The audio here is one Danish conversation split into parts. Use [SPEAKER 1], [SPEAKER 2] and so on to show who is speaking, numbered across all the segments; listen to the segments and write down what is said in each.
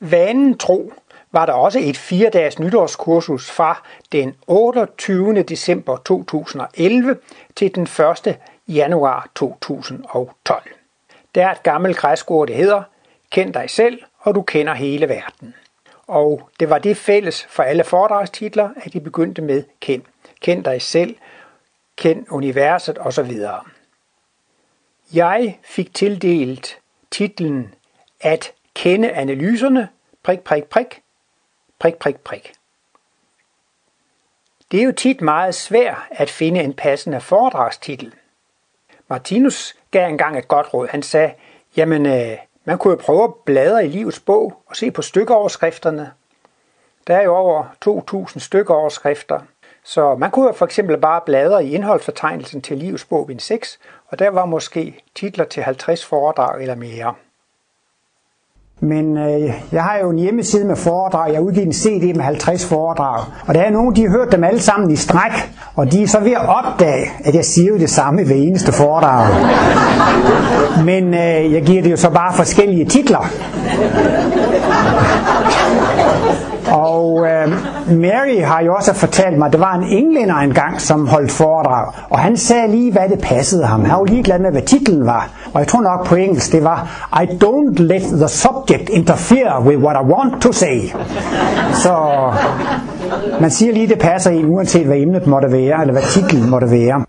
[SPEAKER 1] Vanen tro var der også et fire-dages nytårskursus fra den 28. december 2011 til den 1. januar 2012. Der er et gammelt græsk ord, det hedder, kend dig selv, og du kender hele verden. Og det var det fælles for alle foredragstitler, at de begyndte med kend. Kend dig selv, kend universet osv. Jeg fik tildelt titlen At kende analyserne, prik, prik, prik, prik, prik, prik. Det er jo tit meget svært at finde en passende foredragstitel. Martinus gav engang et godt råd. Han sagde, jamen øh, man kunne jo prøve at bladre i livets bog og se på stykkeoverskrifterne. Der er jo over 2.000 stykkeoverskrifter, så man kunne jo for eksempel bare bladre i indholdsfortegnelsen til livets bog 6, og der var måske titler til 50 foredrag eller mere.
[SPEAKER 2] Men øh, jeg har jo en hjemmeside med foredrag. Jeg har udgivet en CD med 50 foredrag. Og der er nogen, de har hørt dem alle sammen i stræk. Og de er så ved at opdage, at jeg siger jo det samme ved eneste foredrag. Men øh, jeg giver det jo så bare forskellige titler. Mary har jo også fortalt mig, at der var en englænder engang, som holdt foredrag. Og han sagde lige, hvad det passede ham. Han var ligeglad med, hvad titlen var. Og jeg tror nok på engelsk, det var I don't let the subject interfere with what I want to say. Så man siger lige, det passer en, uanset hvad emnet måtte være, eller hvad titlen måtte være.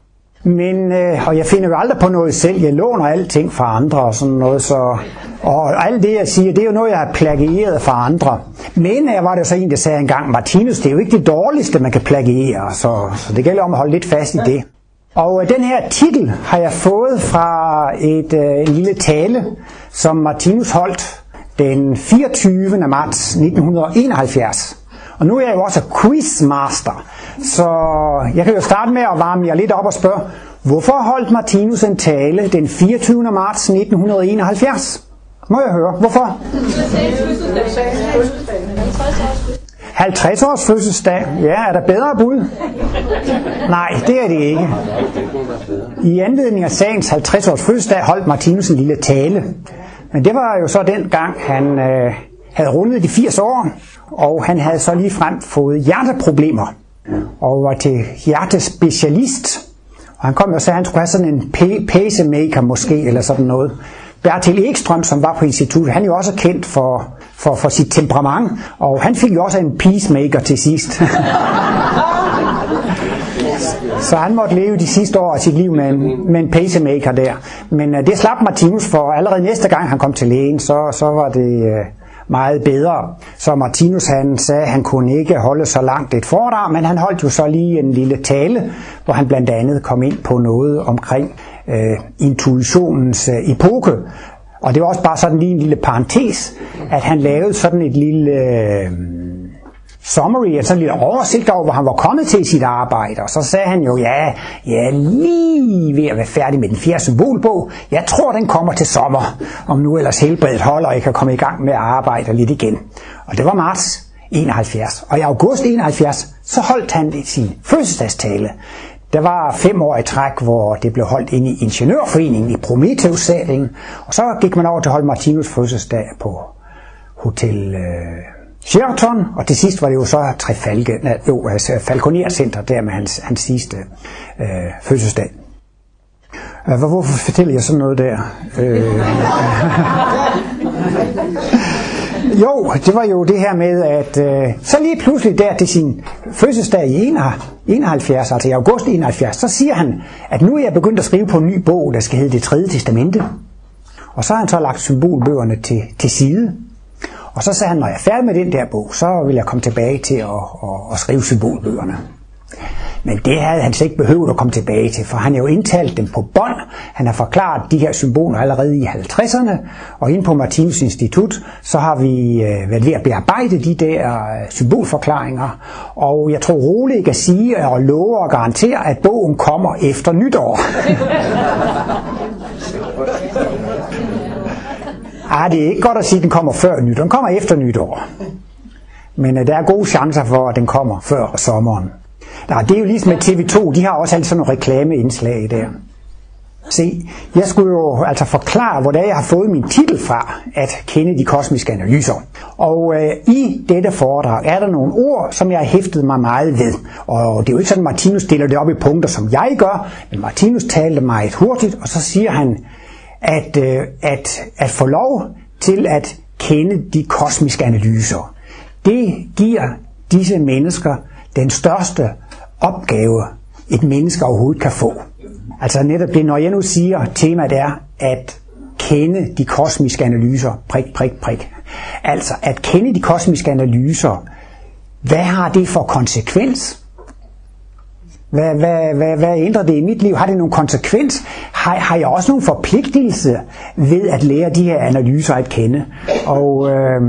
[SPEAKER 2] Men, øh, og jeg finder jo aldrig på noget selv. Jeg låner alting fra andre og sådan noget, så... Og alt det, jeg siger, det er jo noget, jeg har plagieret fra andre. Men jeg var det så en, der sagde engang, Martinus, det er jo ikke det dårligste, man kan plagiere, så, så det gælder om at holde lidt fast i det. Og øh, den her titel har jeg fået fra et øh, en lille tale, som Martinus holdt den 24. marts 1971. Og nu er jeg jo også quizmaster, så jeg kan jo starte med at varme jer lidt op og spørge, hvorfor holdt Martinus en tale den 24. marts 1971? Må jeg høre, hvorfor? 50 års fødselsdag. Ja, er der bedre bud? Nej, det er det ikke. I anledning af sagens 50 års fødselsdag holdt Martinus en lille tale. Men det var jo så den gang, han øh, havde rundet de 80 år, og han havde så lige frem fået hjerteproblemer, og var til hjertespecialist. Og han kom og sagde, at han skulle have sådan en pacemaker måske, eller sådan noget. Bertil Ekstrøm, som var på instituttet, han er jo også kendt for, for, for sit temperament, og han fik jo også en peacemaker til sidst. Så han måtte leve de sidste år af sit liv med en, med en pacemaker der. Men uh, det slap Martinus for. Allerede næste gang han kom til lægen, så, så var det øh, meget bedre. Så Martinus han sagde, at han kunne ikke holde så langt et foredrag, men han holdt jo så lige en lille tale, hvor han blandt andet kom ind på noget omkring øh, intuitionens øh, epoke. Og det var også bare sådan lige en lille parentes, at han lavede sådan et lille... Øh, summary, altså en lille oversigt over, hvor han var kommet til sit arbejde. Og så sagde han jo, ja, jeg er lige ved at være færdig med den fjerde symbolbog. Jeg tror, den kommer til sommer, om nu ellers helbredet holder, og jeg kan komme i gang med at arbejde lidt igen. Og det var marts 71. Og i august 71, så holdt han sin fødselsdagstale. Der var fem år i træk, hvor det blev holdt inde i Ingeniørforeningen i prometheus Og så gik man over til at holde Martinus fødselsdag på Hotel... Øh Sheraton, og til sidst var det jo så Trefalke, jo, altså Falconer Center, der med hans, hans sidste øh, fødselsdag. Øh, hvorfor fortæller jeg sådan noget der? Øh, jo, det var jo det her med, at øh, så lige pludselig der til sin fødselsdag i 71, altså i august 71, så siger han, at nu er jeg begyndt at skrive på en ny bog, der skal hedde Det Tredje Testamente. Og så har han så lagt symbolbøgerne til, til side, og så sagde han, når jeg er færdig med den der bog, så vil jeg komme tilbage til at, at, at skrive symbolbøgerne. Men det havde han slet ikke behøvet at komme tilbage til, for han har jo indtalt dem på bånd. Han har forklaret de her symboler allerede i 50'erne, og inde på Martinus Institut, så har vi øh, været ved at bearbejde de der øh, symbolforklaringer. Og jeg tror roligt, jeg kan sige og love og garantere, at bogen kommer efter nytår. Ah, det er ikke godt at sige, at den kommer før nytår. Den kommer efter nytår. Men uh, der er gode chancer for, at den kommer før sommeren. Nej, det er jo ligesom med TV2, de har også altid sådan nogle reklameindslag der. Se, jeg skulle jo altså forklare, hvordan jeg har fået min titel fra at kende de kosmiske analyser. Og øh, i dette foredrag er der nogle ord, som jeg har hæftet mig meget ved. Og det er jo ikke sådan, at Martinus stiller det op i punkter, som jeg gør, men Martinus talte meget hurtigt, og så siger han, at, øh, at, at få lov til at kende de kosmiske analyser, det giver disse mennesker den største opgave, et menneske overhovedet kan få. Altså netop det, når jeg nu siger, temaet er at kende de kosmiske analyser, prik, prik, prik. Altså at kende de kosmiske analyser, hvad har det for konsekvens? Hvad, hvad, hvad, hvad ændrer det i mit liv? Har det nogen konsekvens? Har, har jeg også nogen forpligtelse ved at lære de her analyser at kende? Og øh,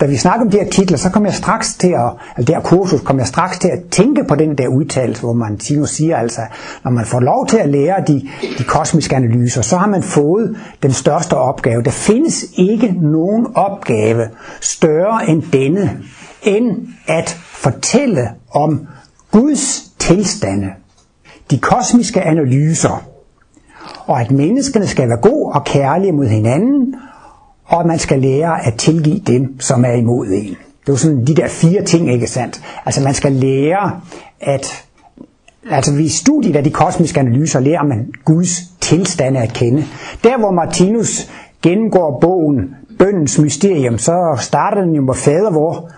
[SPEAKER 2] da vi snakker om de her titler, så kom jeg straks til at, altså det her kursus, kom jeg straks til at tænke på den der udtalelse, hvor man Tino siger altså, når man får lov til at lære de, de kosmiske analyser, så har man fået den største opgave. Der findes ikke nogen opgave større end denne, end at fortælle om Guds tilstande, de kosmiske analyser, og at menneskene skal være gode og kærlige mod hinanden, og at man skal lære at tilgive dem, som er imod en. Det er jo sådan de der fire ting, ikke sandt? Altså man skal lære at, altså ved studiet af de kosmiske analyser, lærer man Guds tilstande at kende. Der hvor Martinus gennemgår bogen Bøndens Mysterium, så starter den jo med fader vor,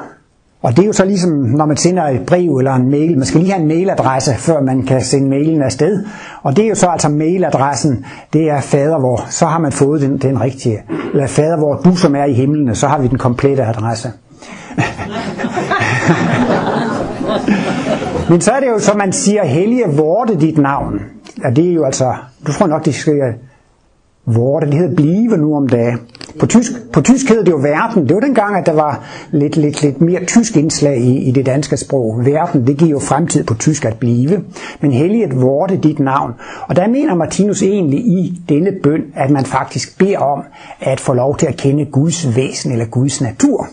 [SPEAKER 2] og det er jo så ligesom, når man sender et brev eller en mail. Man skal lige have en mailadresse, før man kan sende mailen afsted. Og det er jo så altså mailadressen, det er fadervor. Så har man fået den, den rigtige. Eller fadervor, du som er i himlene, så har vi den komplette adresse. Men så er det jo, så man siger, hellige vorte dit navn. Ja, det er jo altså, du tror nok, de skriver Vorte, det hedder blive nu om dagen. På tysk, på tysk hedder det jo verden. Det var den gang, at der var lidt, lidt, lidt mere tysk indslag i, i det danske sprog. Verden, det giver jo fremtid på tysk at blive. Men helliget vorte dit navn. Og der mener Martinus egentlig i denne bøn, at man faktisk beder om at få lov til at kende Guds væsen eller Guds natur.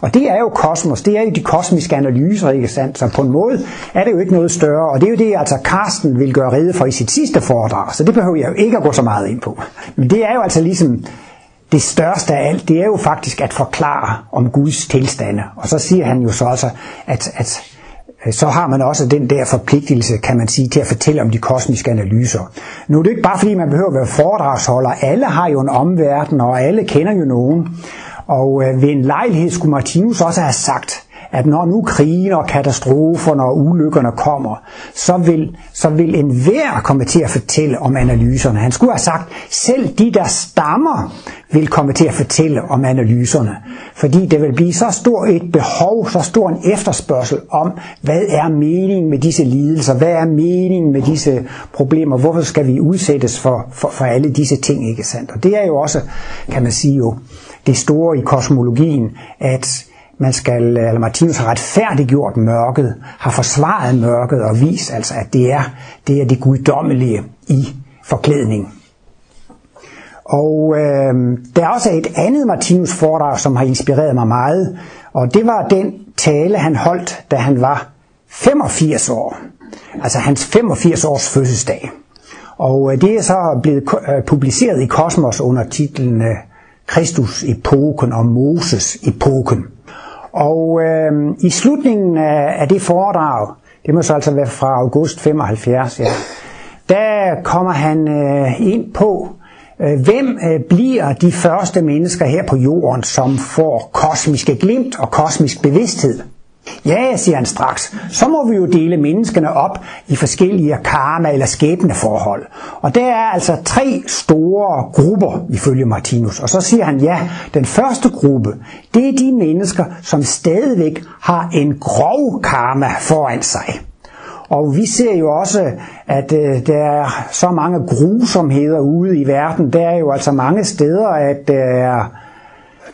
[SPEAKER 2] Og det er jo kosmos, det er jo de kosmiske analyser, ikke sandt? Så på en måde er det jo ikke noget større, og det er jo det, altså Karsten vil gøre rede for i sit sidste foredrag, så det behøver jeg jo ikke at gå så meget ind på. Men det er jo altså ligesom det største af alt, det er jo faktisk at forklare om Guds tilstande. Og så siger han jo så også, at, at øh, så har man også den der forpligtelse, kan man sige, til at fortælle om de kosmiske analyser. Nu er det ikke bare fordi, man behøver at være foredragsholder. Alle har jo en omverden, og alle kender jo nogen. Og øh, ved en lejlighed skulle Martinus også have sagt, at når nu krigen og katastroferne og ulykkerne kommer, så vil, så vil enhver komme til at fortælle om analyserne. Han skulle have sagt, selv de, der stammer, vil komme til at fortælle om analyserne. Fordi det vil blive så stort et behov, så stor en efterspørgsel om, hvad er meningen med disse lidelser, hvad er meningen med disse problemer, hvorfor skal vi udsættes for, for, for alle disse ting, ikke sandt? Og det er jo også, kan man sige jo, det store i kosmologien, at man skal, øh, eller Martinus har retfærdiggjort mørket, har forsvaret mørket og vist altså, at det er det, er det guddommelige i forklædning. Og øh, der er også et andet Martinus foredrag, som har inspireret mig meget, og det var den tale, han holdt, da han var 85 år. Altså hans 85 års fødselsdag. Og øh, det er så blevet øh, publiceret i Kosmos under titlen øh, Kristus-epoken og Moses-epoken. Og øh, i slutningen af, af det foredrag, det må så altså være fra august 75, ja, der kommer han øh, ind på, øh, hvem øh, bliver de første mennesker her på jorden, som får kosmiske glimt og kosmisk bevidsthed. Ja, siger han straks, så må vi jo dele menneskene op i forskellige karma- eller skæbneforhold. Og der er altså tre store grupper, ifølge Martinus. Og så siger han, ja, den første gruppe, det er de mennesker, som stadigvæk har en grov karma foran sig. Og vi ser jo også, at øh, der er så mange grusomheder ude i verden. Der er jo altså mange steder, at der er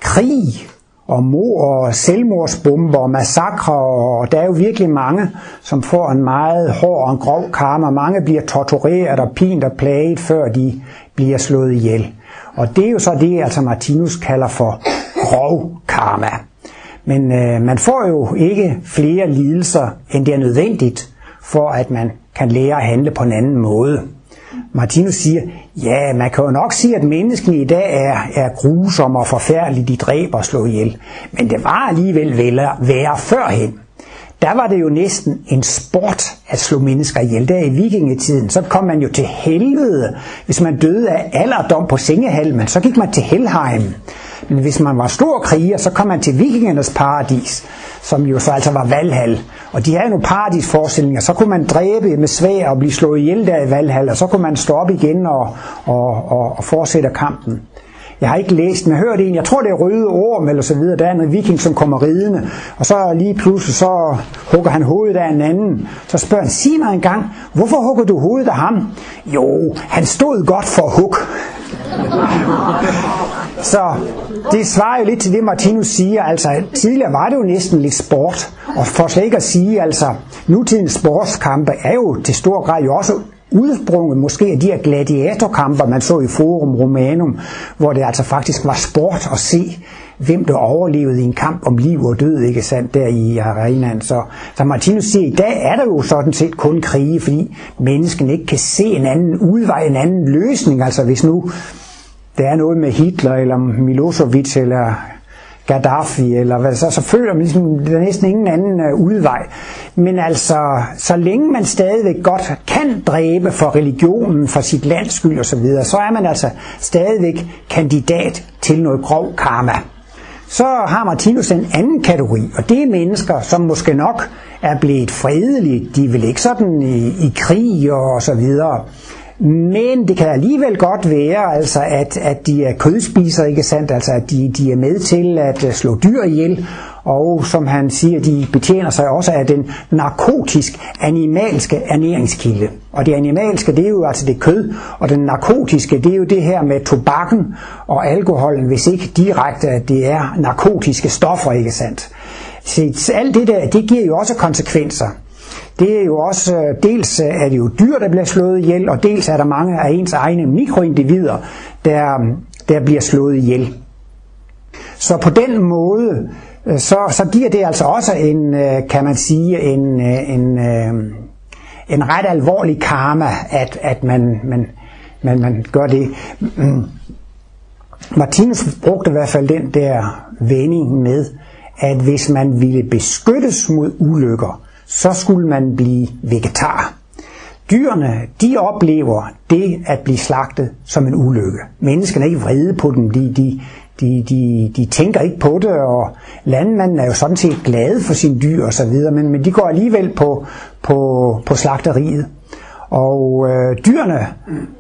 [SPEAKER 2] krig, og mor og selvmordsbomber og massakre, og der er jo virkelig mange, som får en meget hård og en grov karma. Mange bliver tortureret og pint og plaget, før de bliver slået ihjel. Og det er jo så det, altså Martinus kalder for grov karma. Men øh, man får jo ikke flere lidelser, end det er nødvendigt, for at man kan lære at handle på en anden måde. Martinus siger, ja, man kan jo nok sige, at menneskene i dag er, er grusomme og forfærdelige, de dræber og slår ihjel. Men det var alligevel værre førhen der var det jo næsten en sport at slå mennesker ihjel. Der i vikingetiden, så kom man jo til helvede. Hvis man døde af alderdom på sengehalmen, så gik man til Helheim. Men hvis man var stor kriger, så kom man til vikingernes paradis, som jo så altså var Valhall. Og de havde nogle paradisforestillinger. Så kunne man dræbe med svær og blive slået ihjel der i Valhall, og så kunne man stå op igen og, og, og, og fortsætte kampen. Jeg har ikke læst men jeg har hørt en, jeg tror det er Røde Orm eller så videre, der er en viking, som kommer ridende, og så lige pludselig så hugger han hovedet af en anden. Så spørger han, sig mig en gang, hvorfor hugger du hovedet af ham? Jo, han stod godt for hug så det svarer jo lidt til det, Martinus siger. Altså, tidligere var det jo næsten lidt sport. Og for slet ikke at sige, altså, nutidens sportskampe er jo til stor grad jo også udsprunget måske af de her gladiatorkamper, man så i Forum Romanum, hvor det altså faktisk var sport at se, hvem der overlevede i en kamp om liv og død, ikke sandt, der i arenaen. Så, så Martinus siger, at i dag er der jo sådan set kun krige, fordi mennesken ikke kan se en anden udvej, en anden løsning. Altså hvis nu der er noget med Hitler, eller Milosevic, eller Gaddafi, eller hvad så, så føler man ligesom, der er næsten ingen anden øh, udvej. Men altså, så længe man stadigvæk godt kan dræbe for religionen, for sit lands skyld osv., så, så er man altså stadigvæk kandidat til noget grov karma. Så har Martinus en anden kategori, og det er mennesker, som måske nok er blevet fredelige. De vil ikke sådan i, i krig og så videre. Men det kan alligevel godt være, altså, at, at de er kødspisere, ikke sandt? Altså, at de, de er med til at øh, slå dyr ihjel, og som han siger, de betjener sig også af den narkotisk animalske ernæringskilde. Og det animalske, det er jo altså det kød, og den narkotiske, det er jo det her med tobakken og alkoholen, hvis ikke direkte, at det er narkotiske stoffer, ikke sandt? Så alt det der, det giver jo også konsekvenser det er jo også, dels øh, er det jo dyr, der bliver slået ihjel, og dels er der mange af ens egne mikroindivider, der, øh, der bliver slået ihjel. Så på den måde, øh, så, så giver det altså også en, kan man sige, en, en, en ret alvorlig karma, at, at man, man, man, man gør det. Martinus brugte i hvert fald den der vending med, at hvis man ville beskyttes mod ulykker, så skulle man blive vegetar. Dyrene, de oplever det at blive slagtet som en ulykke. Menneskene er ikke vrede på dem, de, de, de, de, de tænker ikke på det, og landmanden er jo sådan set glad for sine dyr og så videre, men, men de går alligevel på, på, på slagteriet. Og øh, dyrene,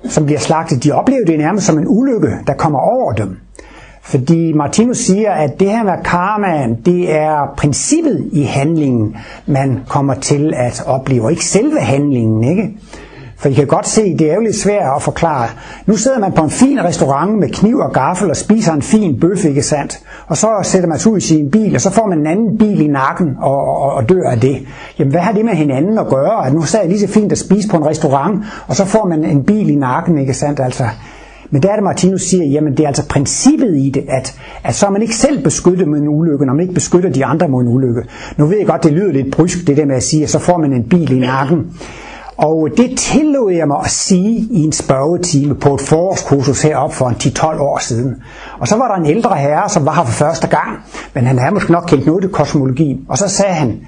[SPEAKER 2] som bliver slagtet, de oplever det nærmest som en ulykke, der kommer over dem. Fordi Martinus siger, at det her med karmaen, det er princippet i handlingen, man kommer til at opleve, og ikke selve handlingen, ikke? For I kan godt se, det er jo lidt svært at forklare. Nu sidder man på en fin restaurant med kniv og gaffel og spiser en fin bøf, ikke sandt? Og så sætter man sig ud i sin bil, og så får man en anden bil i nakken og, og, og dør af det. Jamen hvad har det med hinanden at gøre? At nu sad jeg lige så fint at spise på en restaurant, og så får man en bil i nakken, ikke sandt? Altså, men der er det, Martinus siger, jamen det er altså princippet i det, at, at så er man ikke selv beskyttet mod en ulykke, når man ikke beskytter de andre mod en ulykke. Nu ved jeg godt, det lyder lidt brysk, det der med at sige, at så får man en bil i nakken. Og det tillod jeg mig at sige i en spørgetime på et forårskursus heroppe for en 10-12 år siden. Og så var der en ældre herre, som var her for første gang, men han havde måske nok kendt noget til kosmologi. Og så sagde han,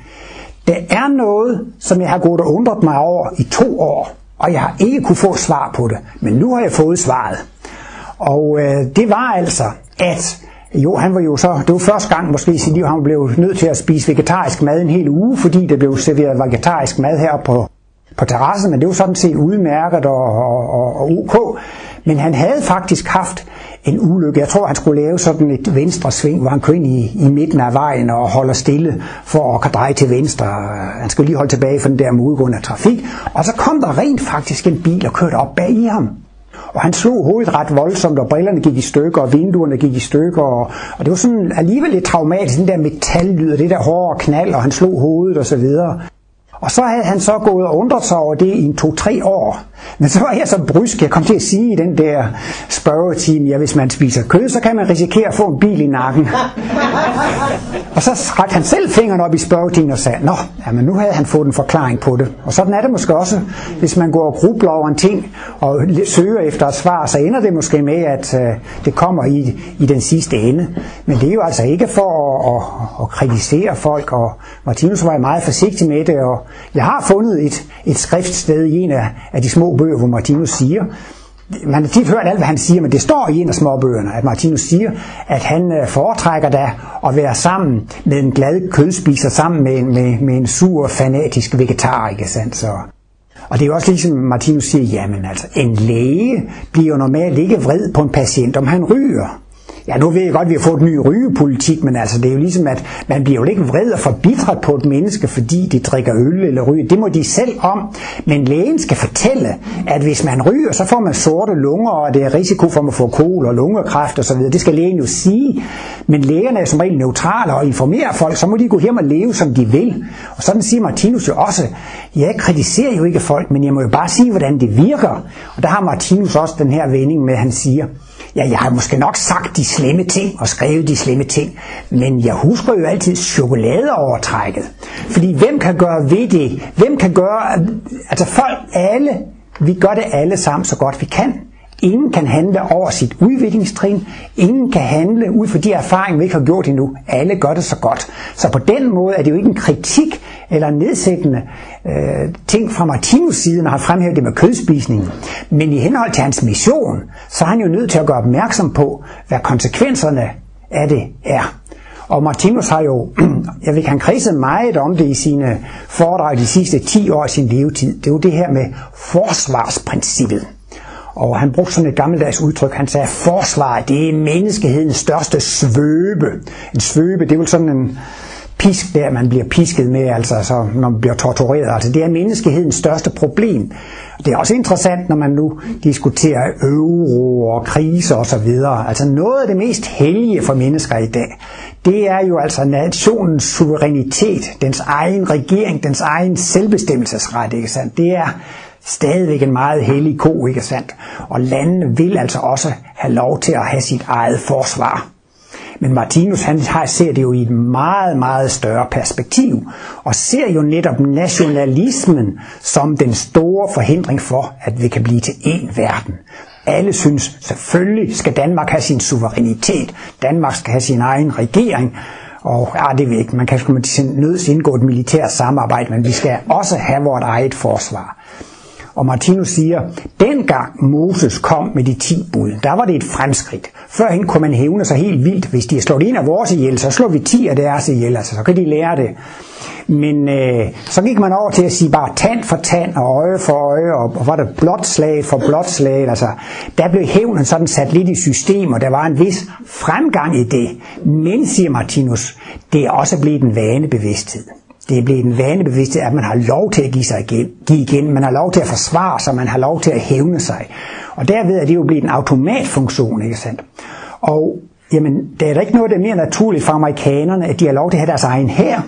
[SPEAKER 2] der er noget, som jeg har gået og undret mig over i to år og jeg har ikke kunne få svar på det, men nu har jeg fået svaret. Og øh, det var altså, at jo, han var jo så, det var første gang måske i sit liv, han blev nødt til at spise vegetarisk mad en hel uge, fordi der blev serveret vegetarisk mad her på, på terrassen, men det var sådan set udmærket og, og, og, og ok. Men han havde faktisk haft en ulykke. Jeg tror, han skulle lave sådan et venstre sving, hvor han kører ind i, i midten af vejen og holder stille for at kan dreje til venstre. Han skulle lige holde tilbage for den der modgående trafik. Og så kom der rent faktisk en bil og kørte op bag i ham. Og han slog hovedet ret voldsomt, og brillerne gik i stykker, og vinduerne gik i stykker. Og, og det var sådan alligevel lidt traumatisk, den der metallyd, og det der hårde knald, og han slog hovedet og så videre. Og så havde han så gået og undret sig over det i en to-tre år. Men så var jeg så brysk, jeg kom til at sige i den der spørgetime, ja, hvis man spiser kød, så kan man risikere at få en bil i nakken. og så rakte han selv fingeren op i spørgetiden og sagde, nå, jamen nu havde han fået en forklaring på det. Og sådan er det måske også, hvis man går og grubler over en ting og søger efter et svar, så ender det måske med, at øh, det kommer i, i den sidste ende. Men det er jo altså ikke for at, at, at kritisere folk, og Martinus var meget forsigtig med det, og jeg har fundet et, et skriftsted i en af, af de små bøger, hvor Martinus siger, man har tit hørt alt, hvad han siger, men det står i en af småbøgerne, at Martinus siger, at han øh, foretrækker da at være sammen med en glad kødspiser, sammen med, med, med en sur, fanatisk vegetar, ikke sandt? Så, og det er jo også ligesom Martinus siger, jamen altså, en læge bliver jo normalt ikke vred på en patient, om han ryger. Ja, nu ved jeg godt, at vi har fået en ny rygepolitik, men altså, det er jo ligesom, at man bliver jo ikke vred og forbitret på et menneske, fordi de drikker øl eller ryger. Det må de selv om. Men lægen skal fortælle, at hvis man ryger, så får man sorte lunger, og det er risiko for at få kol og lungekræft osv. Det skal lægen jo sige. Men lægerne er som regel neutrale og informerer folk, så må de gå hjem og leve, som de vil. Og sådan siger Martinus jo også, jeg kritiserer jo ikke folk, men jeg må jo bare sige, hvordan det virker. Og der har Martinus også den her vending med, at han siger, Ja, jeg har måske nok sagt de slemme ting og skrevet de slemme ting, men jeg husker jo altid chokoladeovertrækket. Fordi hvem kan gøre ved det? Hvem kan gøre... Altså folk, alle, vi gør det alle sammen så godt vi kan. Ingen kan handle over sit udviklingstrin. Ingen kan handle ud fra de erfaringer, vi ikke har gjort endnu. Alle gør det så godt. Så på den måde er det jo ikke en kritik eller nedsættende øh, ting fra Martinus side, når han fremhæver det med kødspisningen. Men i henhold til hans mission, så er han jo nødt til at gøre opmærksom på, hvad konsekvenserne af det er. Og Martinus har jo, jeg vil han kredset meget om det i sine foredrag de sidste 10 år af sin levetid. Det er jo det her med forsvarsprincippet. Og han brugte sådan et gammeldags udtryk. Han sagde, forsvar, det er menneskehedens største svøbe. En svøbe, det er jo sådan en pisk der, man bliver pisket med, altså så, når man bliver tortureret. Altså det er menneskehedens største problem. Det er også interessant, når man nu diskuterer euro og kriser osv. Altså noget af det mest hellige for mennesker i dag, det er jo altså nationens suverænitet, dens egen regering, dens egen selvbestemmelsesret, ikke sandt? Det er stadigvæk en meget hellig ko, ikke sandt? Og landene vil altså også have lov til at have sit eget forsvar. Men Martinus han ser det jo i et meget, meget større perspektiv, og ser jo netop nationalismen som den store forhindring for, at vi kan blive til én verden. Alle synes, selvfølgelig skal Danmark have sin suverænitet, Danmark skal have sin egen regering, og ja, det ved ikke, man kan sgu nødt indgå et militært samarbejde, men vi skal også have vores eget forsvar. Og Martinus siger, dengang Moses kom med de ti bud, der var det et fremskridt. Førhen kunne man hævne sig helt vildt. Hvis de har slået en af vores ihjel, så slår vi ti af deres ihjel. Altså, så kan de lære det. Men øh, så gik man over til at sige bare tand for tand og øje for øje, og, og var det blot slag for blot slag. Altså, der blev hævnen sådan sat lidt i system, og der var en vis fremgang i det. Men, siger Martinus, det er også blevet en vanebevidsthed. Det er blevet en vanebevidsthed, at man har lov til at give sig igen, give igen. Man har lov til at forsvare sig, man har lov til at hævne sig. Og derved er det jo blevet en automatfunktion, ikke sandt? Og jamen, der er da ikke noget, der er mere naturligt for amerikanerne, at de har lov til at have deres egen her.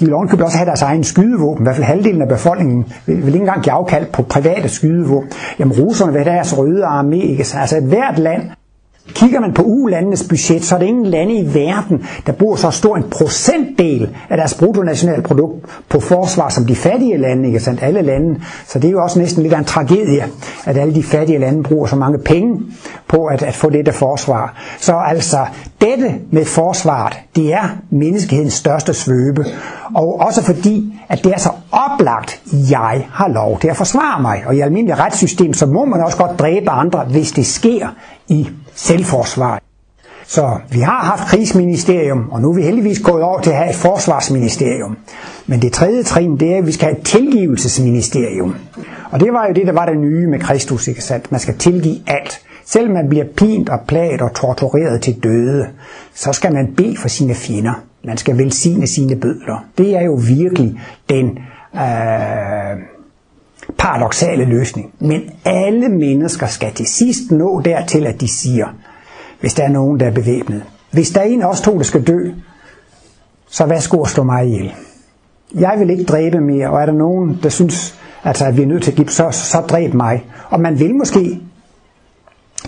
[SPEAKER 2] De vil ovenkøbet også have deres egen skydevåben. I hvert fald halvdelen af befolkningen vil, vil ikke engang give afkald på private skydevåben. Jamen russerne vil have deres røde armé. Ikke? Altså, altså et hvert land Kigger man på ulandenes budget, så er det ingen lande i verden, der bruger så stor en procentdel af deres bruttonationalprodukt på forsvar som de fattige lande, ikke sandt? Alle lande. Så det er jo også næsten lidt af en tragedie, at alle de fattige lande bruger så mange penge på at, at få dette forsvar. Så altså, dette med forsvaret, det er menneskehedens største svøbe. Og også fordi, at det er så oplagt, jeg har lov til at forsvare mig. Og i almindelig retssystem, så må man også godt dræbe andre, hvis det sker i selvforsvar. Så vi har haft krigsministerium, og nu er vi heldigvis gået over til at have et forsvarsministerium. Men det tredje trin, det er, at vi skal have et tilgivelsesministerium. Og det var jo det, der var det nye med Kristus, ikke sandt? Man skal tilgive alt. Selv man bliver pint og plaget og tortureret til døde, så skal man bede for sine fjender. Man skal velsigne sine bødler. Det er jo virkelig den øh, paradoxale løsning. Men alle mennesker skal til sidst nå dertil, at de siger, hvis der er nogen, der er bevæbnet. Hvis der er en af os to, der skal dø, så værsgo at slå mig ihjel. jeg vil ikke dræbe mere, og er der nogen, der synes, altså, at vi er nødt til at give, så, så dræb mig. Og man vil måske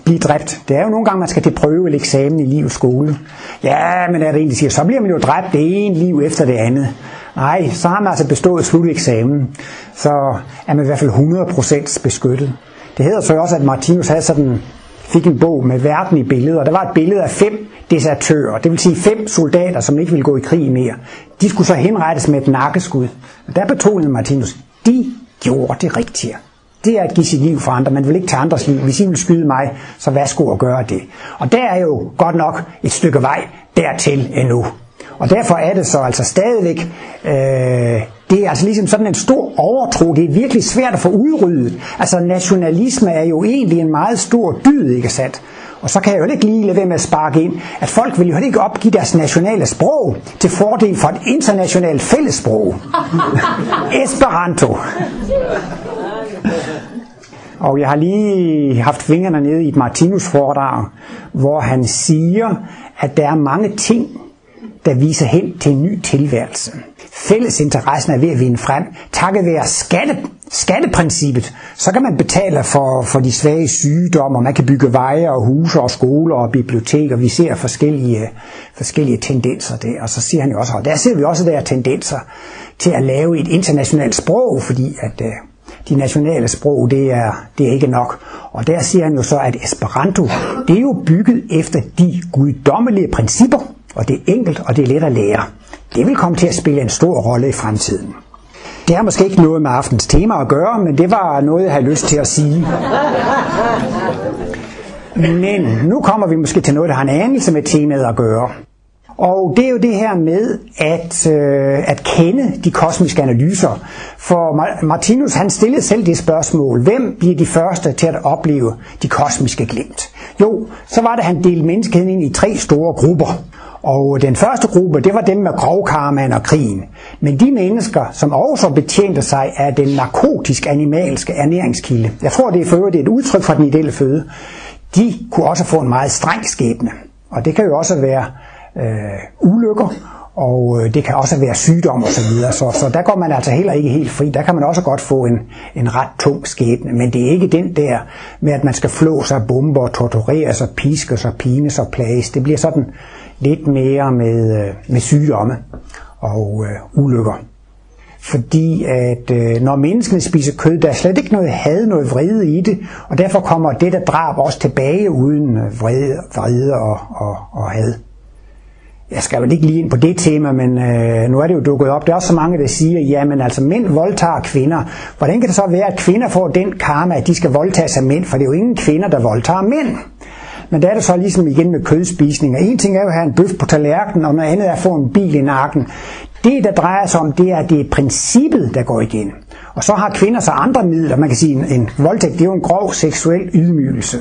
[SPEAKER 2] blive dræbt. Det er jo nogle gange, man skal til prøve eller eksamen i livets skole. Ja, men er det egentlig siger, så bliver man jo dræbt det ene liv efter det andet. Nej, så har man altså bestået sluteksamen. Så er man i hvert fald 100% beskyttet. Det hedder så også, at Martinus havde sådan, fik en bog med verden i billedet, og der var et billede af fem desertører, det vil sige fem soldater, som ikke ville gå i krig mere. De skulle så henrettes med et nakkeskud. Og der betonede Martinus, de gjorde det rigtige det er at give sit liv for andre. Man vil ikke tage andres liv. Hvis I vil skyde mig, så værsgo at gøre det. Og der er jo godt nok et stykke vej dertil endnu. Og derfor er det så altså stadigvæk, øh, det er altså ligesom sådan en stor overtro, det er virkelig svært at få udryddet. Altså nationalisme er jo egentlig en meget stor dyd, ikke sandt? Og så kan jeg jo ikke lige lade være med at sparke ind, at folk vil jo ikke opgive deres nationale sprog til fordel for et internationalt fællessprog. Esperanto. Og jeg har lige haft fingrene nede i et Martinus foredrag, hvor han siger, at der er mange ting, der viser hen til en ny tilværelse. Fællesinteressen er ved at vinde frem. Takket være skatte, skatteprincippet, så kan man betale for, for de svage sygdomme, og man kan bygge veje og huse og skoler og biblioteker. Vi ser forskellige, forskellige tendenser der. Og så siger han jo også, og der ser vi også der tendenser til at lave et internationalt sprog, fordi at øh, de nationale sprog, det er, det er ikke nok. Og der siger han jo så, at Esperanto, det er jo bygget efter de guddommelige principper, og det er enkelt, og det er let at lære. Det vil komme til at spille en stor rolle i fremtiden. Det har måske ikke noget med aftens tema at gøre, men det var noget, jeg havde lyst til at sige. Men nu kommer vi måske til noget, der har en anelse med temaet at gøre. Og det er jo det her med at, øh, at kende de kosmiske analyser. For Martinus han stillede selv det spørgsmål, hvem bliver de første til at opleve de kosmiske glimt? Jo, så var det, han delte menneskeheden ind i tre store grupper. Og den første gruppe, det var dem med grovkarmaen og krigen. Men de mennesker, som også betjente sig af den narkotisk animalske ernæringskilde, jeg tror det er for øvrigt et udtryk for den ideelle føde, de kunne også få en meget streng skæbne. Og det kan jo også være øh, ulykker, og øh, det kan også være sygdom og så videre. Så, så der går man altså heller ikke helt fri. Der kan man også godt få en, en ret tung skæbne, men det er ikke den der med, at man skal flå sig bomber, torturere sig, piske sig, pines og plages. Det bliver sådan lidt mere med, øh, med sygdomme og øh, ulykker. Fordi at øh, når menneskene spiser kød, der er slet ikke noget had, noget vrede i det, og derfor kommer det der drab også tilbage uden øh, vrede, vrede og, og, og had jeg skal vel ikke lige ind på det tema, men øh, nu er det jo dukket op. Der er også så mange, der siger, jamen altså mænd voldtager kvinder. Hvordan kan det så være, at kvinder får den karma, at de skal voldtage sig mænd? For det er jo ingen kvinder, der voldtager mænd. Men der er det så ligesom igen med kødspisning. Og en ting er jo at have en bøf på tallerkenen, og noget andet er at få en bil i nakken. Det, der drejer sig om, det er, at det er princippet, der går igen. Og så har kvinder så andre midler. Man kan sige, en, en voldtægt, det er jo en grov seksuel ydmygelse.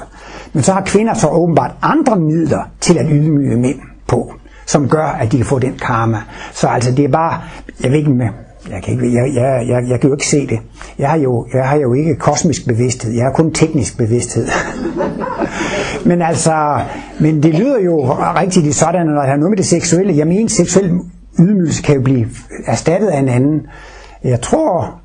[SPEAKER 2] Men så har kvinder så åbenbart andre midler til at ydmyge mænd på som gør, at de kan få den karma. Så altså det er bare, jeg ved ikke med, jeg kan, ikke, jeg, jeg, jeg, jeg kan jo ikke se det. Jeg har, jo, jeg har jo ikke kosmisk bevidsthed, jeg har kun teknisk bevidsthed. men altså, men det lyder jo rigtigt sådan, når jeg har noget med det seksuelle. Jeg mener, seksuel ydmygelse kan jo blive erstattet af en anden. Jeg tror,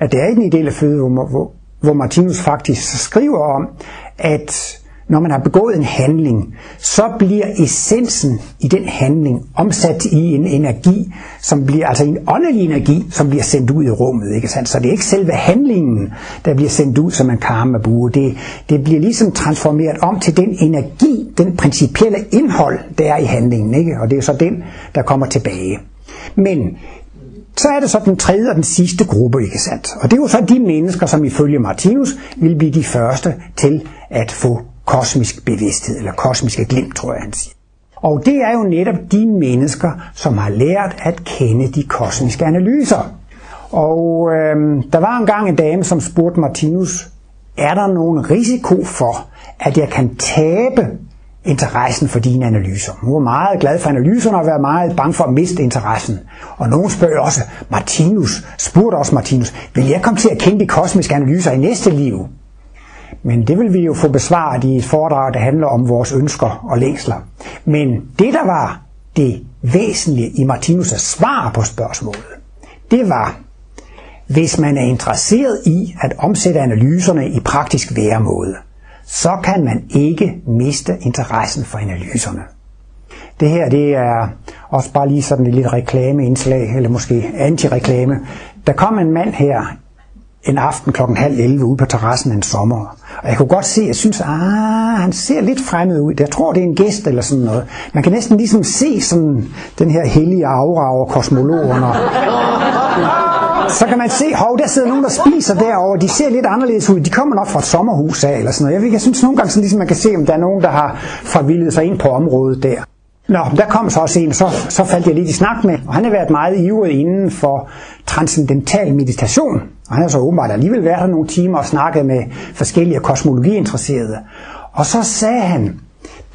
[SPEAKER 2] at det er en del af føde, hvor, hvor, hvor Martinus faktisk skriver om, at når man har begået en handling, så bliver essensen i den handling omsat i en energi, som bliver altså en åndelig energi, som bliver sendt ud i rummet. Ikke sandt? Så det er ikke selve handlingen, der bliver sendt ud som en karma bue. Det, det bliver ligesom transformeret om til den energi, den principielle indhold, der er i handlingen. Ikke? Og det er så den, der kommer tilbage. Men så er det så den tredje og den sidste gruppe, ikke sandt? Og det er jo så de mennesker, som ifølge Martinus vil blive de første til at få kosmisk bevidsthed, eller kosmiske glimt, tror jeg, han siger. Og det er jo netop de mennesker, som har lært at kende de kosmiske analyser. Og øh, der var engang en dame, som spurgte Martinus, er der nogen risiko for, at jeg kan tabe interessen for dine analyser. Hun var meget glad for analyserne og var meget bange for at miste interessen. Og nogen spørger også, Martinus, spurgte også Martinus, vil jeg komme til at kende de kosmiske analyser i næste liv? Men det vil vi jo få besvaret i et foredrag, der handler om vores ønsker og længsler. Men det, der var det væsentlige i Martinus' svar på spørgsmålet, det var, hvis man er interesseret i at omsætte analyserne i praktisk væremåde, så kan man ikke miste interessen for analyserne. Det her det er også bare lige sådan et lille reklameindslag, eller måske antireklame. Der kom en mand her en aften klokken halv 11 ude på terrassen en sommer. Og jeg kunne godt se, jeg synes, ah, han ser lidt fremmed ud. Jeg tror, det er en gæst eller sådan noget. Man kan næsten ligesom se sådan den her hellige aura over kosmologerne. Så kan man se, hov, der sidder nogen, der spiser derovre. De ser lidt anderledes ud. De kommer nok fra et sommerhus af, eller sådan noget. Jeg, jeg synes nogle gange, sådan, ligesom man kan se, om der er nogen, der har forvildet sig ind på området der. Nå, der kom så også en, så, så faldt jeg lidt i snak med, og han har været meget ivrig inden for transcendental meditation. Og han har så åbenbart alligevel været her nogle timer og snakket med forskellige kosmologiinteresserede. Og så sagde han,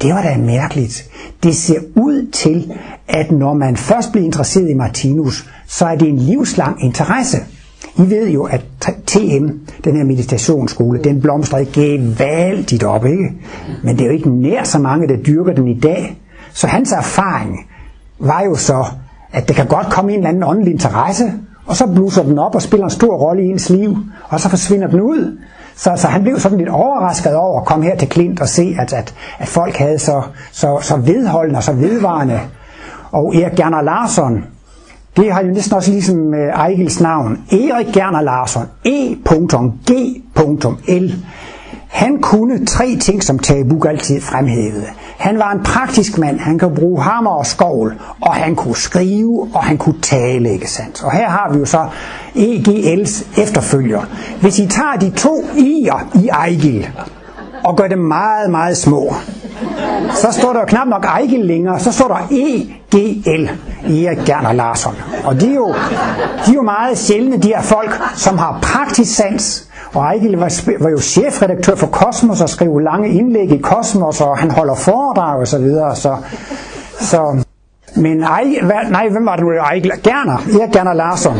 [SPEAKER 2] det var da mærkeligt. Det ser ud til, at når man først bliver interesseret i Martinus, så er det en livslang interesse. I ved jo, at TM, den her meditationsskole, den blomstrer ikke gevaldigt op, ikke? Men det er jo ikke nær så mange, der dyrker den i dag. Så hans erfaring var jo så, at det kan godt komme en eller anden åndelig interesse, og så bluser den op og spiller en stor rolle i ens liv, og så forsvinder den ud. Så, så han blev sådan lidt overrasket over at komme her til Klint og se, at, at, at folk havde så, så, så vedholdende og så vedvarende. Og Erik Gerner Larsson, det har jo næsten også ligesom øh, Ejgils navn. Erik Gerner Larsson, E.G.L. Han kunne tre ting, som Tage altid fremhævede. Han var en praktisk mand. Han kunne bruge hammer og skovl, og han kunne skrive, og han kunne tale, ikke sandt? Og her har vi jo så EGL's efterfølger. Hvis I tager de to i'er i Ejgil, og gør dem meget, meget små, så står der jo knap nok Ejgil længere, så står der EGL, Erik Gerner Larsson. Og de er, jo, de er jo meget sjældne, de her folk, som har praktisk sans, og Ejgil var, var jo chefredaktør for Kosmos og skrev lange indlæg i Kosmos, og han holder foredrag og så videre. Så, så, men Ejgil, nej, hvem var det nu? Ejgil? Gerner, Erik Gerner Larsson.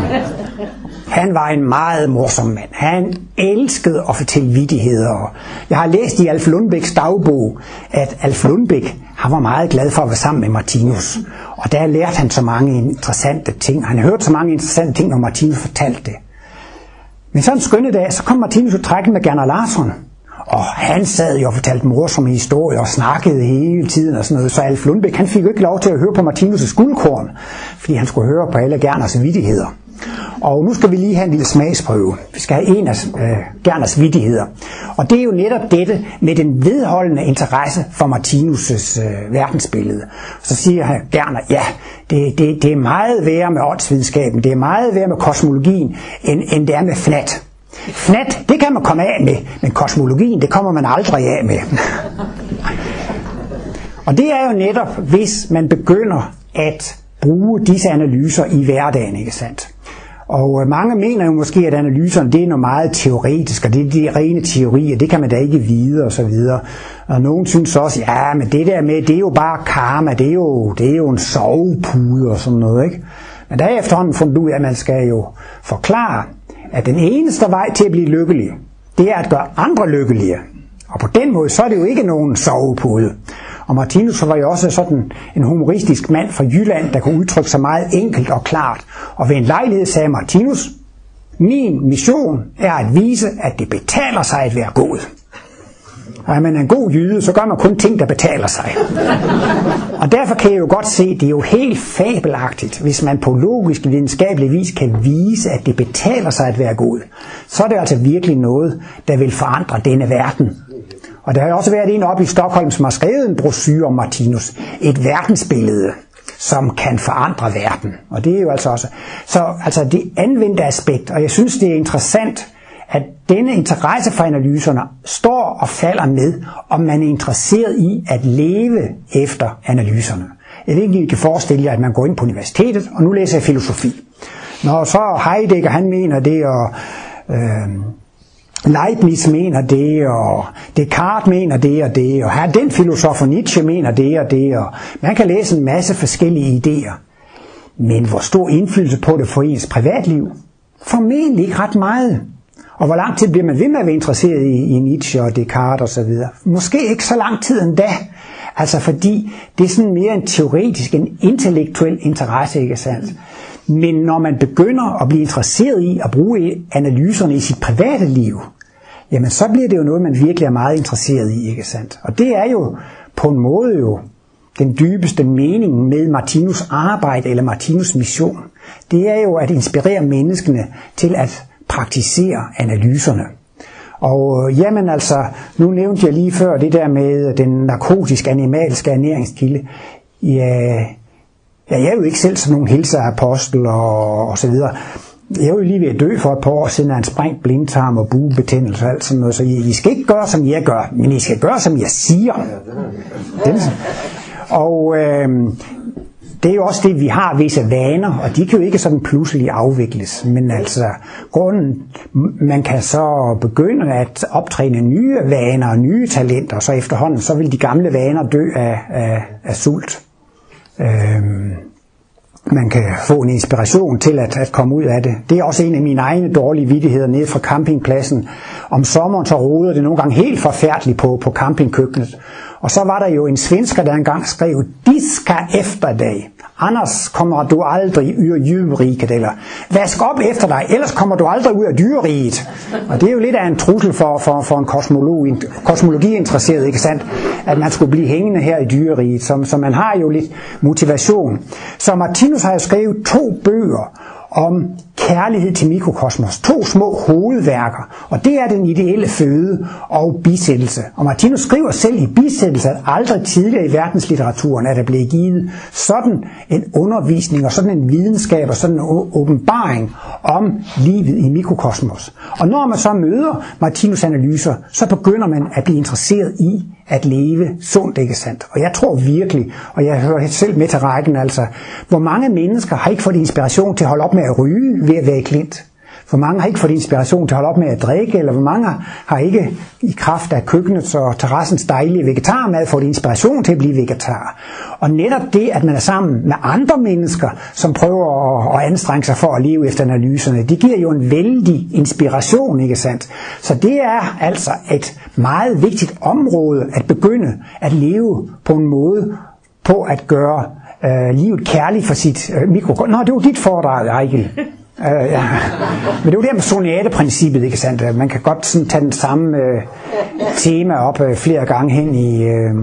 [SPEAKER 2] Han var en meget morsom mand. Han elskede at fortælle vittigheder. Jeg har læst i Alf Lundbæks dagbog, at Alf Lundbæk han var meget glad for at være sammen med Martinus. Og der lærte han så mange interessante ting. Han hørte så mange interessante ting, når Martinus fortalte det. Men sådan en skønne dag, så kom Martinus og trækken med Gerner Larsson. Og han sad jo og fortalte morsomme historier og snakkede hele tiden og sådan noget. Så Alf Lundbæk, han fik jo ikke lov til at høre på Martinus' guldkorn, fordi han skulle høre på alle Gerners vittigheder. Og nu skal vi lige have en lille smagsprøve. Vi skal have en af øh, Gerners vidtigheder. Og det er jo netop dette med den vedholdende interesse for Martinus' øh, verdensbillede. Så siger han Gerner, ja, det, det, det er meget værre med åndsvidenskaben, det er meget værre med kosmologien, end, end det er med fnat. Fnat, det kan man komme af med, men kosmologien, det kommer man aldrig af med. Og det er jo netop, hvis man begynder at bruge disse analyser i hverdagen, ikke sandt? Og øh, mange mener jo måske, at analyserne det er noget meget teoretisk, og det er de rene teorier, det kan man da ikke vide og så videre. Og nogen synes også, ja, men det der med, det er jo bare karma, det er jo, det er jo en sovepude og sådan noget, ikke? Men der er efterhånden fundet ud af, at man skal jo forklare, at den eneste vej til at blive lykkelig, det er at gøre andre lykkelige. Og på den måde, så er det jo ikke nogen sovepude. Og Martinus var jo også sådan en humoristisk mand fra Jylland, der kunne udtrykke sig meget enkelt og klart. Og ved en lejlighed sagde Martinus, min mission er at vise, at det betaler sig at være god. Og er man en god jyde, så gør man kun ting, der betaler sig. Og derfor kan jeg jo godt se, at det er jo helt fabelagtigt, hvis man på logisk videnskabelig vis kan vise, at det betaler sig at være god. Så er det altså virkelig noget, der vil forandre denne verden og der har også været en op i Stockholm, som har skrevet en brochure om Martinus. Et verdensbillede, som kan forandre verden. Og det er jo altså også... Så altså det anvendte aspekt, og jeg synes, det er interessant, at denne interesse for analyserne står og falder med, om man er interesseret i at leve efter analyserne. Jeg ved ikke, I kan forestille jer, at man går ind på universitetet, og nu læser jeg filosofi. Når så Heidegger, han mener det, og øh, Leibniz mener det, og Descartes mener det og det, og her den filosof Nietzsche mener det og det, og man kan læse en masse forskellige idéer. Men hvor stor indflydelse på det for ens privatliv? Formentlig ikke ret meget. Og hvor lang tid bliver man ved med at være interesseret i, i Nietzsche og Descartes osv.? Måske ikke så lang tid endda. Altså fordi det er sådan mere en teoretisk, en intellektuel interesse, ikke sandt? Men når man begynder at blive interesseret i at bruge analyserne i sit private liv, jamen så bliver det jo noget, man virkelig er meget interesseret i, ikke sandt? Og det er jo på en måde jo den dybeste mening med Martinus arbejde eller Martinus mission. Det er jo at inspirere menneskene til at praktisere analyserne. Og øh, jamen altså, nu nævnte jeg lige før det der med den narkotiske animalske ernæringskilde. Ja, ja jeg er jo ikke selv sådan nogen hilseapostel og, og så videre. Jeg er jo lige ved at dø for et par år siden af en sprængt blindtarm og buebetændelse og alt sådan noget. Så I, I skal ikke gøre, som jeg gør, men I skal gøre, som jeg siger. Den, og øh, det er jo også det, vi har visse vaner, og de kan jo ikke sådan pludselig afvikles. Men altså, grunden, man kan så begynde at optræne nye vaner og nye talenter, og så efterhånden, så vil de gamle vaner dø af, af, af sult. Øhm, man kan få en inspiration til at, at komme ud af det. Det er også en af mine egne dårlige vidtigheder nede fra campingpladsen. Om sommeren så roder det nogle gange helt forfærdeligt på, på campingkøkkenet. Og så var der jo en svensker, der engang skrev, diska efter dig. Annars kommer du aldrig ud af dyreriget, eller vask op efter dig, ellers kommer du aldrig ud af dyreriget. Og det er jo lidt af en trussel for, for, for en kosmolog, en kosmologiinteresseret, ikke sandt? At man skulle blive hængende her i dyreriget, så, så man har jo lidt motivation. Så Martinus har jo skrevet to bøger om kærlighed til mikrokosmos. To små hovedværker, og det er den ideelle føde og bisættelse. Og Martinus skriver selv i bisættelse, at aldrig tidligere i verdenslitteraturen er der blevet givet sådan en undervisning og sådan en videnskab og sådan en åbenbaring om livet i mikrokosmos. Og når man så møder Martinus analyser, så begynder man at blive interesseret i at leve sundt, ikke sandt? Og jeg tror virkelig, og jeg hører selv med til rækken altså, hvor mange mennesker har ikke fået inspiration til at holde op med at ryge ved at være i klint? Hvor mange har ikke fået inspiration til at holde op med at drikke, eller hvor mange har ikke i kraft af køkkenets og terrassens dejlige vegetarmad fået inspiration til at blive vegetar. Og netop det, at man er sammen med andre mennesker, som prøver at, at anstrenge sig for at leve efter analyserne, det giver jo en vældig inspiration, ikke sandt? Så det er altså et meget vigtigt område at begynde at leve på en måde på at gøre øh, livet kærligt for sit øh, mikro... Nå, det var dit foredrag, Ejgil. Øh, ja. Men det er jo det med sonateprincippet, ikke sandt? Man kan godt sådan tage den samme øh, tema op øh, flere gange hen i... Øh.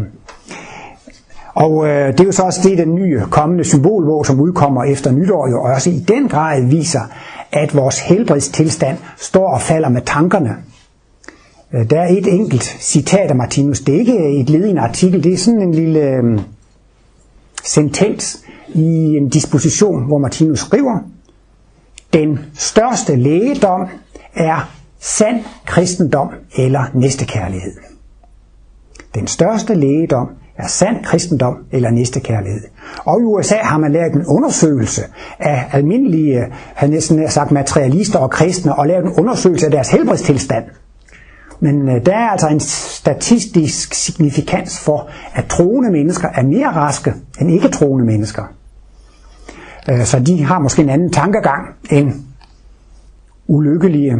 [SPEAKER 2] og øh, det er jo så også det, den nye kommende symbolbog, som udkommer efter nytår, jo også i den grad viser, at vores helbredstilstand står og falder med tankerne. Øh, der er et enkelt citat af Martinus. Det er ikke et led i en artikel, det er sådan en lille øh, sentens i en disposition, hvor Martinus skriver, den største lægedom er sand kristendom eller næstekærlighed. Den største lægedom er sand kristendom eller næstekærlighed. Og i USA har man lavet en undersøgelse af almindelige, han næsten sagt, materialister og kristne, og lavet en undersøgelse af deres helbredstilstand. Men øh, der er altså en statistisk signifikans for, at troende mennesker er mere raske end ikke troende mennesker. Øh, så de har måske en anden tankegang end ulykkelige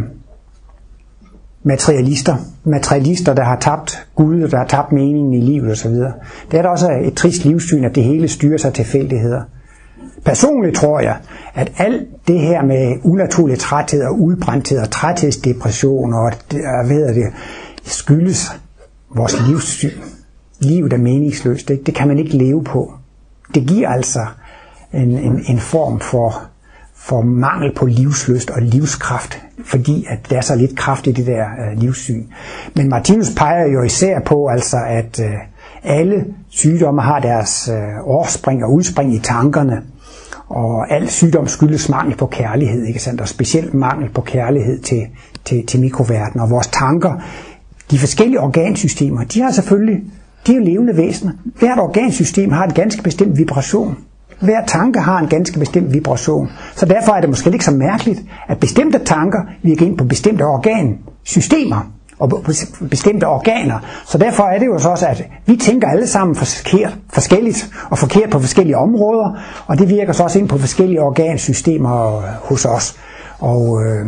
[SPEAKER 2] materialister. Materialister, der har tabt Gud, og der har tabt meningen i livet osv. Det er da også et trist livssyn, at det hele styrer sig tilfældigheder. Personligt tror jeg, at alt det her med unaturlig træthed og udbrændthed og træthedsdepression og hvad hedder det, skyldes vores livssyn. Livet er meningsløst. ikke? det kan man ikke leve på. Det giver altså en, en, en form for, for mangel på livsløst og livskraft, fordi at der er så lidt kraft i det der øh, livssyn. Men Martinus peger jo især på, altså, at øh, alle sygdomme har deres øh, årspring og udspring i tankerne, og al sygdom skyldes mangel på kærlighed, ikke sandt? og specielt mangel på kærlighed til, til, til mikroverdenen. Og vores tanker, de forskellige organsystemer, de har selvfølgelig, de er levende væsener. Hvert organsystem har en ganske bestemt vibration. Hver tanke har en ganske bestemt vibration. Så derfor er det måske ikke så mærkeligt, at bestemte tanker virker ind på bestemte organsystemer og på bestemte organer. Så derfor er det jo så også, at vi tænker alle sammen forkert, forskelligt og forkert på forskellige områder, og det virker så også ind på forskellige organsystemer øh, hos os. Og øh,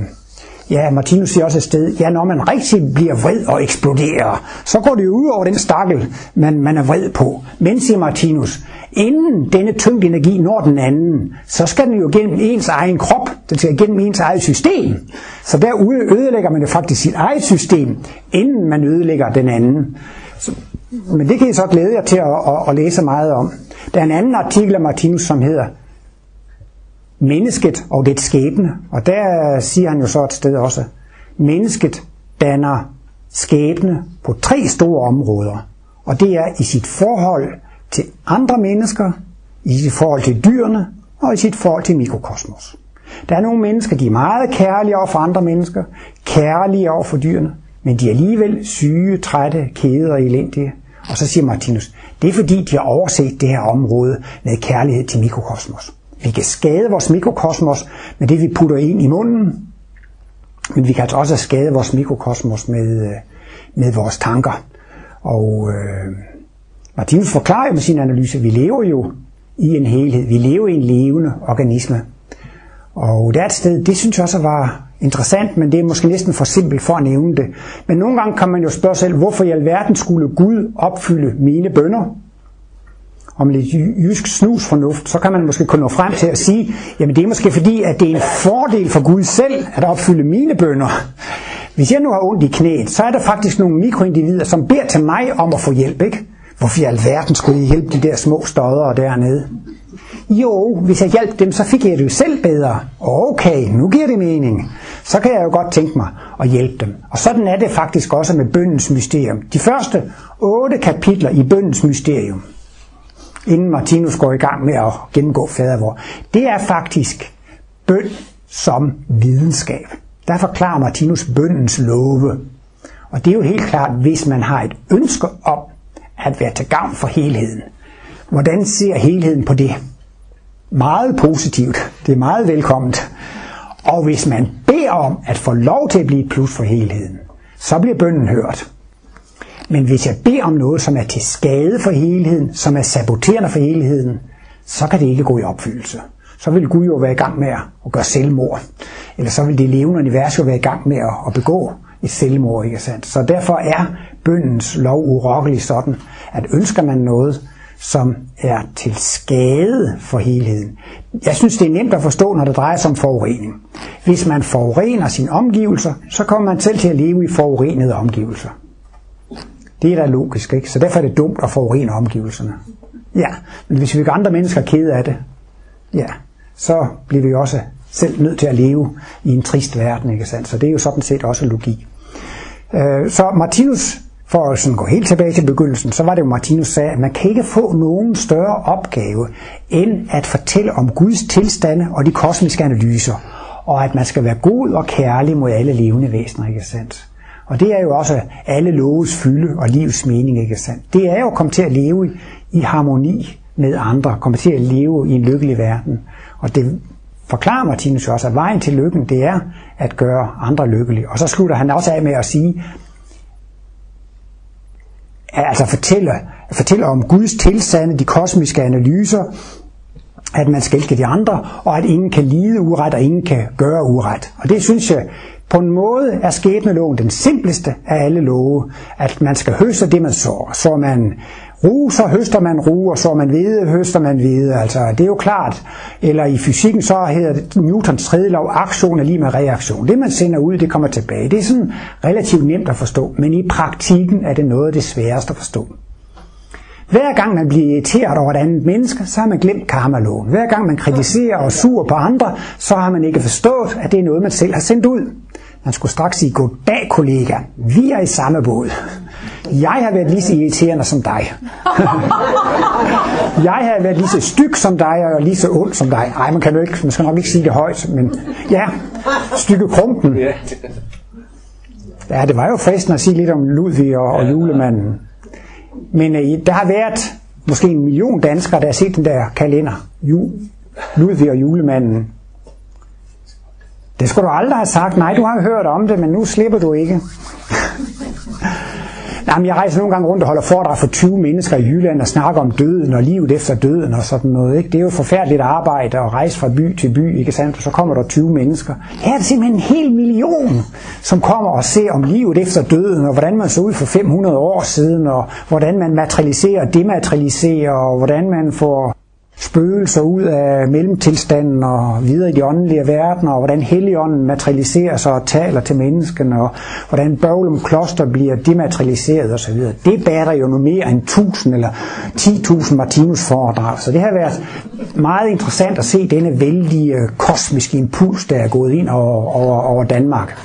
[SPEAKER 2] Ja, Martinus siger også et sted, ja, når man rigtig bliver vred og eksploderer, så går det jo ud over den stakkel, man, man er vred på. Men, siger Martinus, inden denne tyngde energi når den anden, så skal den jo gennem ens egen krop, den skal gennem ens eget system. Så derude ødelægger man jo faktisk sit eget system, inden man ødelægger den anden. Så, men det kan I så glæde jer til at, at, at læse meget om. Der er en anden artikel af Martinus, som hedder Mennesket og dets skæbne. Og der siger han jo så et sted også, mennesket danner skæbne på tre store områder. Og det er i sit forhold til andre mennesker, i sit forhold til dyrene og i sit forhold til mikrokosmos. Der er nogle mennesker, de er meget kærlige over for andre mennesker, kærlige over for dyrene, men de er alligevel syge, trætte, kede og elendige. Og så siger Martinus, det er fordi, de har overset det her område med kærlighed til mikrokosmos. Vi kan skade vores mikrokosmos med det, vi putter ind i munden, men vi kan altså også skade vores mikrokosmos med, øh, med vores tanker. Og øh, Martinus forklarer med sin analyse, at vi lever jo i en helhed. Vi lever i en levende organisme. Og det er et sted, det synes jeg også var interessant, men det er måske næsten for simpelt for at nævne det. Men nogle gange kan man jo spørge selv, hvorfor i alverden skulle Gud opfylde mine bønder? Om lidt jysk snusfornuft, så kan man måske kunne nå frem til at sige, jamen det er måske fordi, at det er en fordel for Gud selv at opfylde mine bønder. Hvis jeg nu har ondt i knæet, så er der faktisk nogle mikroindivider, som beder til mig om at få hjælp, ikke? Hvorfor i alverden skulle I hjælpe de der små støder dernede? Jo, hvis jeg hjalp dem, så fik jeg det jo selv bedre. Okay, nu giver det mening. Så kan jeg jo godt tænke mig at hjælpe dem. Og sådan er det faktisk også med bøndens mysterium. De første otte kapitler i bøndens mysterium, inden Martinus går i gang med at gennemgå fadervor, det er faktisk bøn som videnskab. Der forklarer Martinus bøndens love. Og det er jo helt klart, hvis man har et ønske om at være til gavn for helheden. Hvordan ser helheden på det? Meget positivt. Det er meget velkomment. Og hvis man beder om at få lov til at blive et plus for helheden, så bliver bønden hørt. Men hvis jeg beder om noget, som er til skade for helheden, som er saboterende for helheden, så kan det ikke gå i opfyldelse. Så vil Gud jo være i gang med at gøre selvmord. Eller så vil det levende univers jo være i gang med at begå et selvmord, ikke sandt? Så derfor er bøndens lov urokkelig sådan, at ønsker man noget, som er til skade for helheden. Jeg synes, det er nemt at forstå, når det drejer sig om forurening. Hvis man forurener sine omgivelser, så kommer man selv til at leve i forurenede omgivelser. Det er da logisk, ikke? Så derfor er det dumt at forurene omgivelserne. Ja, men hvis vi gør andre mennesker kede af det, ja, så bliver vi også selv nødt til at leve i en trist verden, ikke sandt? Så det er jo sådan set også logik. Øh, så Martinus for at sådan gå helt tilbage til begyndelsen, så var det jo Martinus sagde, at man kan ikke få nogen større opgave, end at fortælle om Guds tilstande og de kosmiske analyser, og at man skal være god og kærlig mod alle levende væsener, ikke sandt? Og det er jo også alle loves fylde og livs mening, ikke sandt? Det er jo at komme til at leve i, i harmoni med andre, komme til at leve i en lykkelig verden. Og det forklarer Martinus også, at vejen til lykken, det er at gøre andre lykkelige. Og så slutter han også af med at sige, altså fortæller, fortæller om Guds tilstande, de kosmiske analyser, at man skal elske de andre, og at ingen kan lide uret, og ingen kan gøre uret. Og det synes jeg, på en måde er skæbneloven den simpleste af alle love, at man skal høste det, man sår. Så man Ru, så høster man ru, og så man hvide, høster man hvide. Altså, det er jo klart. Eller i fysikken, så hedder det Newtons tredje lov, aktion er lige med reaktion. Det, man sender ud, det kommer tilbage. Det er sådan relativt nemt at forstå, men i praktikken er det noget af det sværeste at forstå. Hver gang man bliver irriteret over et andet menneske, så har man glemt karmaloven. Hver gang man kritiserer og sur på andre, så har man ikke forstået, at det er noget, man selv har sendt ud. Man skulle straks sige, goddag kollega, vi er i samme båd. Jeg har været lige så irriterende som dig. jeg har været lige så styg som dig, og lige så ond som dig. Nej, man, kan jo ikke, man skal nok ikke sige det højt, men ja, stykke krumpen. Ja, det var jo fristende at sige lidt om Ludvig og, og julemanden. Men øh, der har været måske en million danskere, der har set den der kalender. Ju, Ludvig og julemanden. Det skulle du aldrig have sagt. Nej, du har hørt om det, men nu slipper du ikke. Jamen, jeg rejser nogle gange rundt og holder foredrag for 20 mennesker i Jylland og snakker om døden og livet efter døden og sådan noget. Ikke? Det er jo forfærdeligt arbejde at rejse fra by til by, ikke sandt? Og så kommer der 20 mennesker. Her er det simpelthen en hel million, som kommer og ser om livet efter døden, og hvordan man så ud for 500 år siden, og hvordan man materialiserer og dematerialiserer, og hvordan man får spøgelser ud af mellemtilstanden og videre i de åndelige verdener, og hvordan heligånden materialiserer sig og taler til menneskene, og hvordan Bøvlum Kloster bliver dematerialiseret osv. Det batter jo nu mere end 1000 eller 10.000 Martinus foredrag. Så det har været meget interessant at se denne vældige øh, kosmiske impuls, der er gået ind over, over, over Danmark.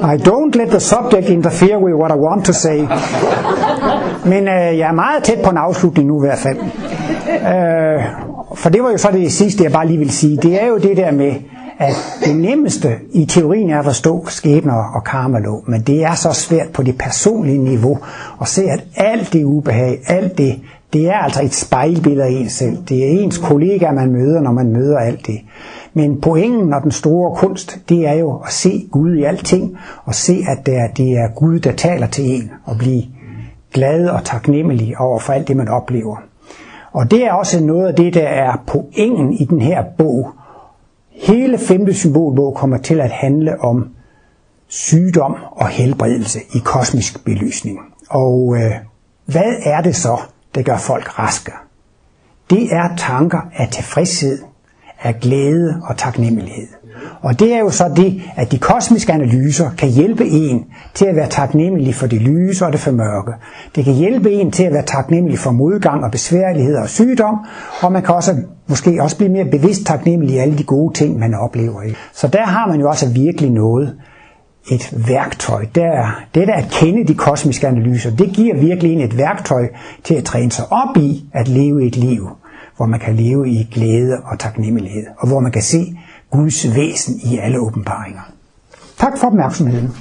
[SPEAKER 2] I don't let the subject interfere with what I want to say. Men øh, jeg er meget tæt på en afslutning nu i hvert fald. Øh, for det var jo så det sidste, jeg bare lige vil sige. Det er jo det der med, at det nemmeste i teorien er at forstå skæbner og karmalov, men det er så svært på det personlige niveau at se, at alt det ubehag, alt det, det er altså et spejlbillede af en selv. Det er ens kollega, man møder, når man møder alt det. Men pointen og den store kunst, det er jo at se Gud i alting, og se, at det er, det er Gud, der taler til en, og blive glad og taknemmelig over for alt det, man oplever. Og det er også noget af det, der er pointen i den her bog. Hele femte symbolbog kommer til at handle om sygdom og helbredelse i kosmisk belysning. Og øh, hvad er det så, der gør folk raske? Det er tanker af tilfredshed, af glæde og taknemmelighed. Og det er jo så det, at de kosmiske analyser kan hjælpe en til at være taknemmelig for det lyse og det for mørke. Det kan hjælpe en til at være taknemmelig for modgang og besværligheder og sygdom, og man kan også måske også blive mere bevidst taknemmelig i alle de gode ting, man oplever. Så der har man jo også virkelig noget, et værktøj. Der, det der at kende de kosmiske analyser, det giver virkelig en et værktøj til at træne sig op i at leve et liv, hvor man kan leve i glæde og taknemmelighed, og hvor man kan se Guds væsen i alle åbenbaringer. Tak for opmærksomheden.